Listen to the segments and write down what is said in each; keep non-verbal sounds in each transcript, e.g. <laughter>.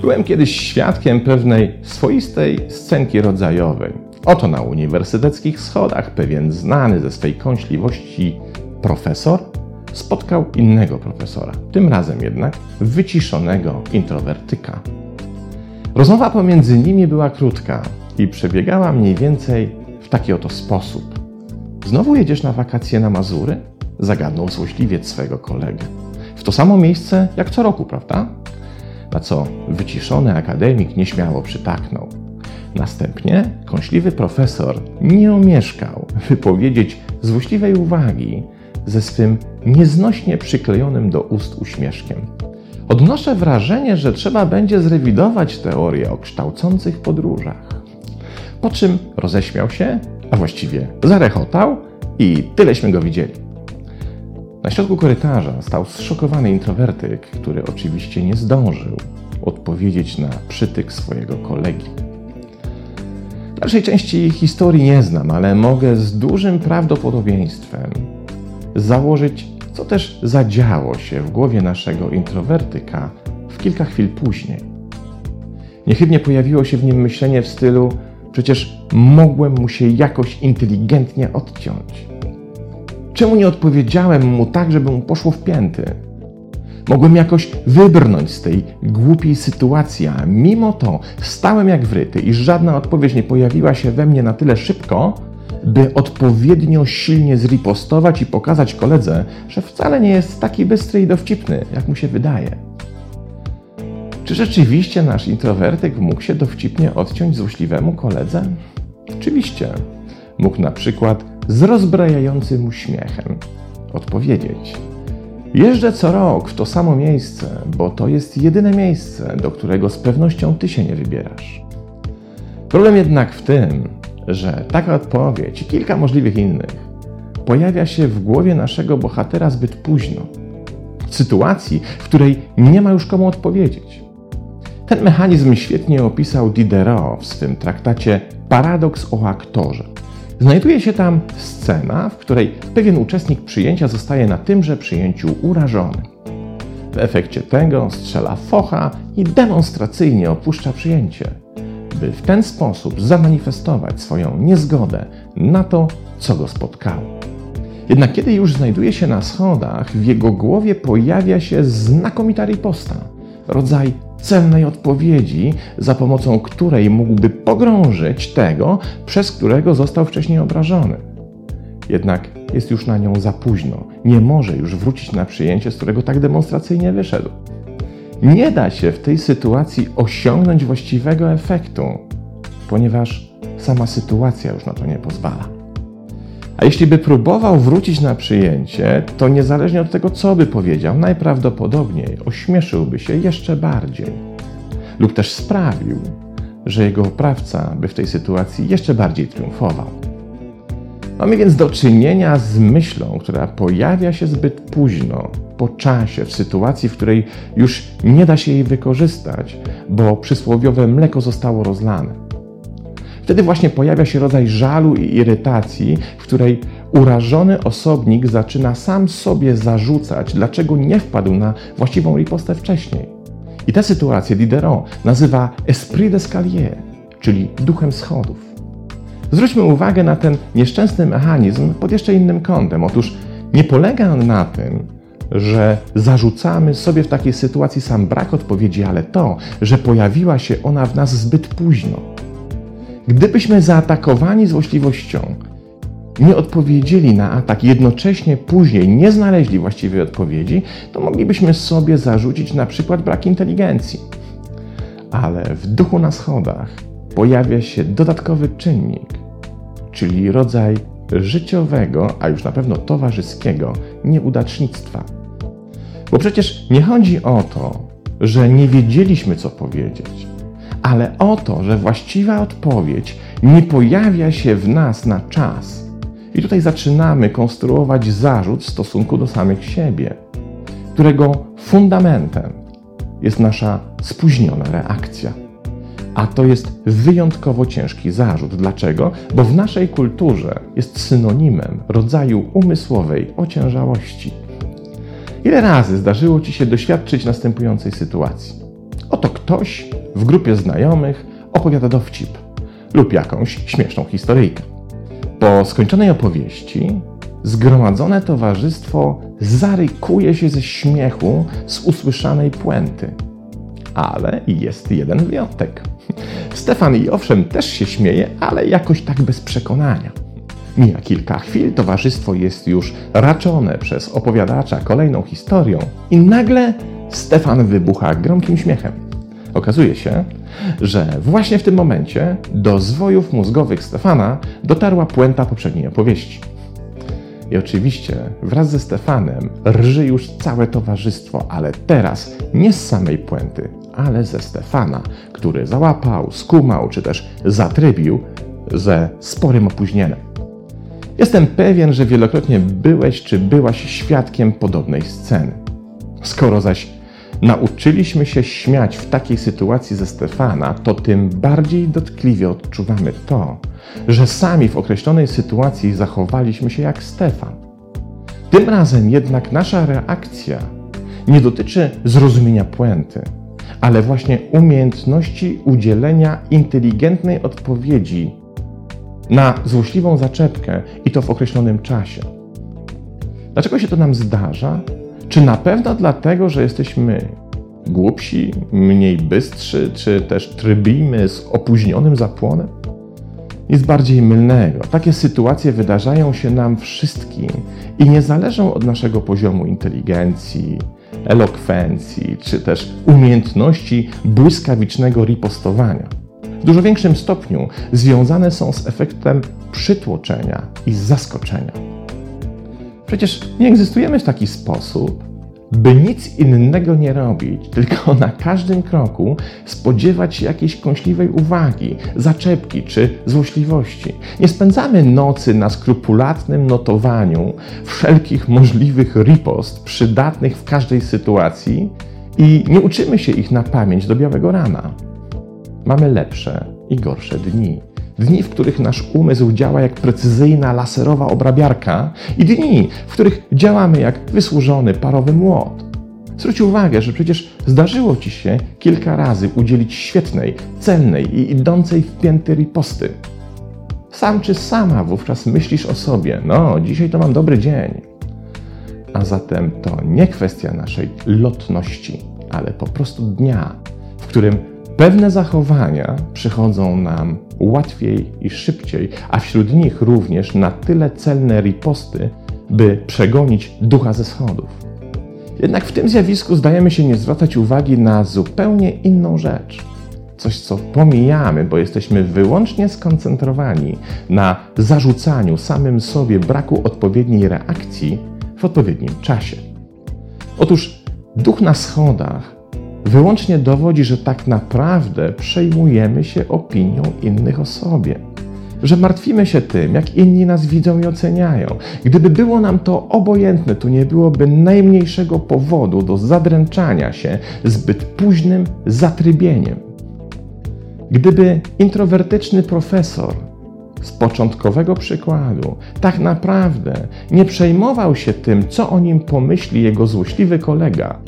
Byłem kiedyś świadkiem pewnej swoistej scenki rodzajowej. Oto na uniwersyteckich schodach pewien znany ze swej kąśliwości profesor spotkał innego profesora, tym razem jednak wyciszonego introwertyka. Rozmowa pomiędzy nimi była krótka i przebiegała mniej więcej w taki oto sposób. Znowu jedziesz na wakacje na Mazury? Zagadnął złośliwiec swego kolegę. W to samo miejsce jak co roku, prawda? Na co wyciszony akademik nieśmiało przytaknął. Następnie kąśliwy profesor nie omieszkał wypowiedzieć złośliwej uwagi ze swym nieznośnie przyklejonym do ust uśmieszkiem. Odnoszę wrażenie, że trzeba będzie zrewidować teorię o kształcących podróżach. Po czym roześmiał się, a właściwie zarechotał i tyleśmy go widzieli. Na środku korytarza stał zszokowany introwertyk, który oczywiście nie zdążył odpowiedzieć na przytyk swojego kolegi. Dalszej części historii nie znam, ale mogę z dużym prawdopodobieństwem założyć, co też zadziało się w głowie naszego introwertyka w kilka chwil później. Niechybnie pojawiło się w nim myślenie w stylu: Przecież mogłem mu się jakoś inteligentnie odciąć. Czemu nie odpowiedziałem mu tak, żeby mu poszło w pięty? Mogłem jakoś wybrnąć z tej głupiej sytuacji, a mimo to stałem jak wryty i żadna odpowiedź nie pojawiła się we mnie na tyle szybko, by odpowiednio silnie zripostować i pokazać koledze, że wcale nie jest taki bystry i dowcipny, jak mu się wydaje. Czy rzeczywiście nasz introwertyk mógł się dowcipnie odciąć złośliwemu koledze? Oczywiście. Mógł na przykład z rozbrajającym uśmiechem odpowiedzieć: Jeżdżę co rok w to samo miejsce, bo to jest jedyne miejsce, do którego z pewnością ty się nie wybierasz. Problem jednak w tym, że taka odpowiedź i kilka możliwych innych pojawia się w głowie naszego bohatera zbyt późno, w sytuacji, w której nie ma już komu odpowiedzieć. Ten mechanizm świetnie opisał Diderot w swym traktacie Paradoks o aktorze. Znajduje się tam scena, w której pewien uczestnik przyjęcia zostaje na tymże przyjęciu urażony. W efekcie tego strzela focha i demonstracyjnie opuszcza przyjęcie, by w ten sposób zamanifestować swoją niezgodę na to, co go spotkało. Jednak kiedy już znajduje się na schodach, w jego głowie pojawia się znakomita riposta, rodzaj celnej odpowiedzi, za pomocą której mógłby pogrążyć tego, przez którego został wcześniej obrażony. Jednak jest już na nią za późno. Nie może już wrócić na przyjęcie, z którego tak demonstracyjnie wyszedł. Nie da się w tej sytuacji osiągnąć właściwego efektu, ponieważ sama sytuacja już na to nie pozwala. Jeśli by próbował wrócić na przyjęcie, to niezależnie od tego, co by powiedział, najprawdopodobniej ośmieszyłby się jeszcze bardziej. Lub też sprawił, że jego oprawca by w tej sytuacji jeszcze bardziej triumfował. Mamy więc do czynienia z myślą, która pojawia się zbyt późno, po czasie, w sytuacji, w której już nie da się jej wykorzystać, bo przysłowiowe mleko zostało rozlane. Wtedy właśnie pojawia się rodzaj żalu i irytacji, w której urażony osobnik zaczyna sam sobie zarzucać, dlaczego nie wpadł na właściwą ripostę wcześniej. I tę sytuację Diderot nazywa esprit d'escalier, czyli duchem schodów. Zwróćmy uwagę na ten nieszczęsny mechanizm pod jeszcze innym kątem. Otóż nie polega on na tym, że zarzucamy sobie w takiej sytuacji sam brak odpowiedzi, ale to, że pojawiła się ona w nas zbyt późno. Gdybyśmy zaatakowani złośliwością nie odpowiedzieli na atak, jednocześnie później nie znaleźli właściwej odpowiedzi, to moglibyśmy sobie zarzucić na przykład brak inteligencji. Ale w duchu na schodach pojawia się dodatkowy czynnik, czyli rodzaj życiowego, a już na pewno towarzyskiego nieudacznictwa. Bo przecież nie chodzi o to, że nie wiedzieliśmy, co powiedzieć ale o to, że właściwa odpowiedź nie pojawia się w nas na czas. I tutaj zaczynamy konstruować zarzut w stosunku do samych siebie, którego fundamentem jest nasza spóźniona reakcja. A to jest wyjątkowo ciężki zarzut. Dlaczego? Bo w naszej kulturze jest synonimem rodzaju umysłowej ociężałości. Ile razy zdarzyło Ci się doświadczyć następującej sytuacji? Oto ktoś w grupie znajomych opowiada dowcip lub jakąś śmieszną historyjkę. Po skończonej opowieści zgromadzone towarzystwo zarykuje się ze śmiechu z usłyszanej puenty. Ale jest jeden wyjątek. Stefan i owszem też się śmieje, ale jakoś tak bez przekonania. Mija kilka chwil, towarzystwo jest już raczone przez opowiadacza kolejną historią i nagle Stefan wybucha gromkim śmiechem. Okazuje się, że właśnie w tym momencie do zwojów mózgowych Stefana dotarła puenta poprzedniej opowieści. I oczywiście wraz ze Stefanem rży już całe towarzystwo, ale teraz nie z samej puenty, ale ze Stefana, który załapał, skumał czy też zatrybił ze sporym opóźnieniem. Jestem pewien, że wielokrotnie byłeś czy byłaś świadkiem podobnej sceny. Skoro zaś nauczyliśmy się śmiać w takiej sytuacji ze Stefana, to tym bardziej dotkliwie odczuwamy to, że sami w określonej sytuacji zachowaliśmy się jak Stefan. Tym razem jednak nasza reakcja nie dotyczy zrozumienia puenty, ale właśnie umiejętności udzielenia inteligentnej odpowiedzi na złośliwą zaczepkę i to w określonym czasie. Dlaczego się to nam zdarza? Czy na pewno dlatego, że jesteśmy głupsi, mniej bystrzy, czy też trybimy z opóźnionym zapłonem? Nic bardziej mylnego. Takie sytuacje wydarzają się nam wszystkim i nie zależą od naszego poziomu inteligencji, elokwencji, czy też umiejętności błyskawicznego ripostowania. W dużo większym stopniu związane są z efektem przytłoczenia i zaskoczenia. Przecież nie egzystujemy w taki sposób, by nic innego nie robić, <laughs> tylko na każdym kroku spodziewać się jakiejś kąśliwej uwagi, zaczepki czy złośliwości. Nie spędzamy nocy na skrupulatnym notowaniu wszelkich możliwych ripost przydatnych w każdej sytuacji i nie uczymy się ich na pamięć do białego rana. Mamy lepsze i gorsze dni. Dni, w których nasz umysł działa jak precyzyjna laserowa obrabiarka, i dni, w których działamy jak wysłużony parowy młot. Zwróć uwagę, że przecież zdarzyło ci się kilka razy udzielić świetnej, celnej i idącej w pięty riposty. Sam czy sama wówczas myślisz o sobie, no, dzisiaj to mam dobry dzień. A zatem to nie kwestia naszej lotności, ale po prostu dnia, w którym Pewne zachowania przychodzą nam łatwiej i szybciej, a wśród nich również na tyle celne riposty, by przegonić ducha ze schodów. Jednak w tym zjawisku zdajemy się nie zwracać uwagi na zupełnie inną rzecz. Coś, co pomijamy, bo jesteśmy wyłącznie skoncentrowani na zarzucaniu samym sobie braku odpowiedniej reakcji w odpowiednim czasie. Otóż duch na schodach wyłącznie dowodzi, że tak naprawdę przejmujemy się opinią innych o sobie. Że martwimy się tym, jak inni nas widzą i oceniają. Gdyby było nam to obojętne, to nie byłoby najmniejszego powodu do zadręczania się zbyt późnym zatrybieniem. Gdyby introwertyczny profesor z początkowego przykładu tak naprawdę nie przejmował się tym, co o nim pomyśli jego złośliwy kolega,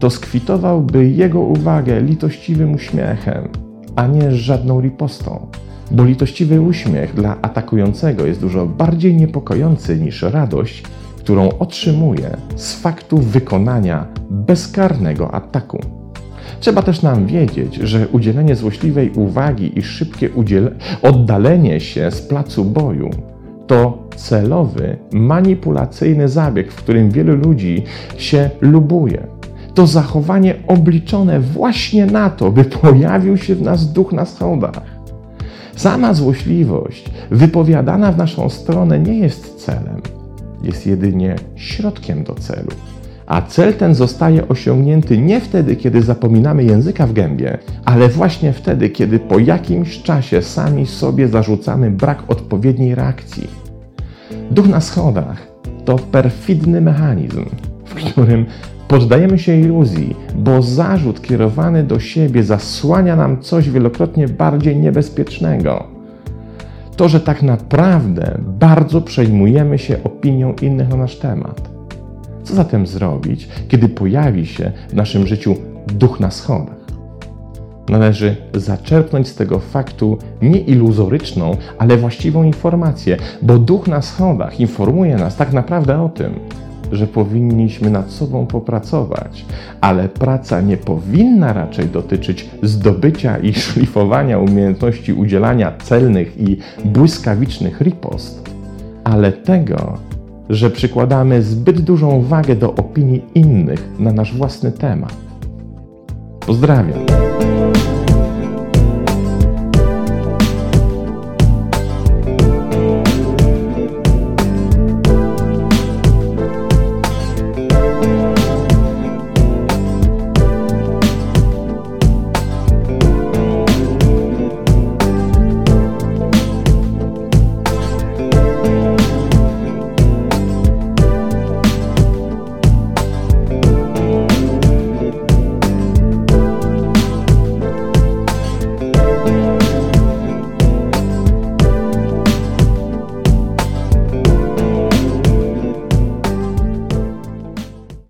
to skwitowałby jego uwagę litościwym uśmiechem, a nie żadną ripostą. Bo litościwy uśmiech dla atakującego jest dużo bardziej niepokojący niż radość, którą otrzymuje z faktu wykonania bezkarnego ataku. Trzeba też nam wiedzieć, że udzielenie złośliwej uwagi i szybkie oddalenie się z placu boju to celowy, manipulacyjny zabieg, w którym wielu ludzi się lubuje to zachowanie obliczone właśnie na to, by pojawił się w nas duch na schodach. Sama złośliwość wypowiadana w naszą stronę nie jest celem, jest jedynie środkiem do celu. A cel ten zostaje osiągnięty nie wtedy, kiedy zapominamy języka w gębie, ale właśnie wtedy, kiedy po jakimś czasie sami sobie zarzucamy brak odpowiedniej reakcji. Duch na schodach to perfidny mechanizm, w którym Poddajemy się iluzji, bo zarzut kierowany do siebie zasłania nam coś wielokrotnie bardziej niebezpiecznego. To, że tak naprawdę bardzo przejmujemy się opinią innych na nasz temat. Co zatem zrobić, kiedy pojawi się w naszym życiu duch na schodach? Należy zaczerpnąć z tego faktu nie iluzoryczną, ale właściwą informację, bo duch na schodach informuje nas tak naprawdę o tym, że powinniśmy nad sobą popracować, ale praca nie powinna raczej dotyczyć zdobycia i szlifowania umiejętności udzielania celnych i błyskawicznych ripost, ale tego, że przykładamy zbyt dużą wagę do opinii innych na nasz własny temat. Pozdrawiam.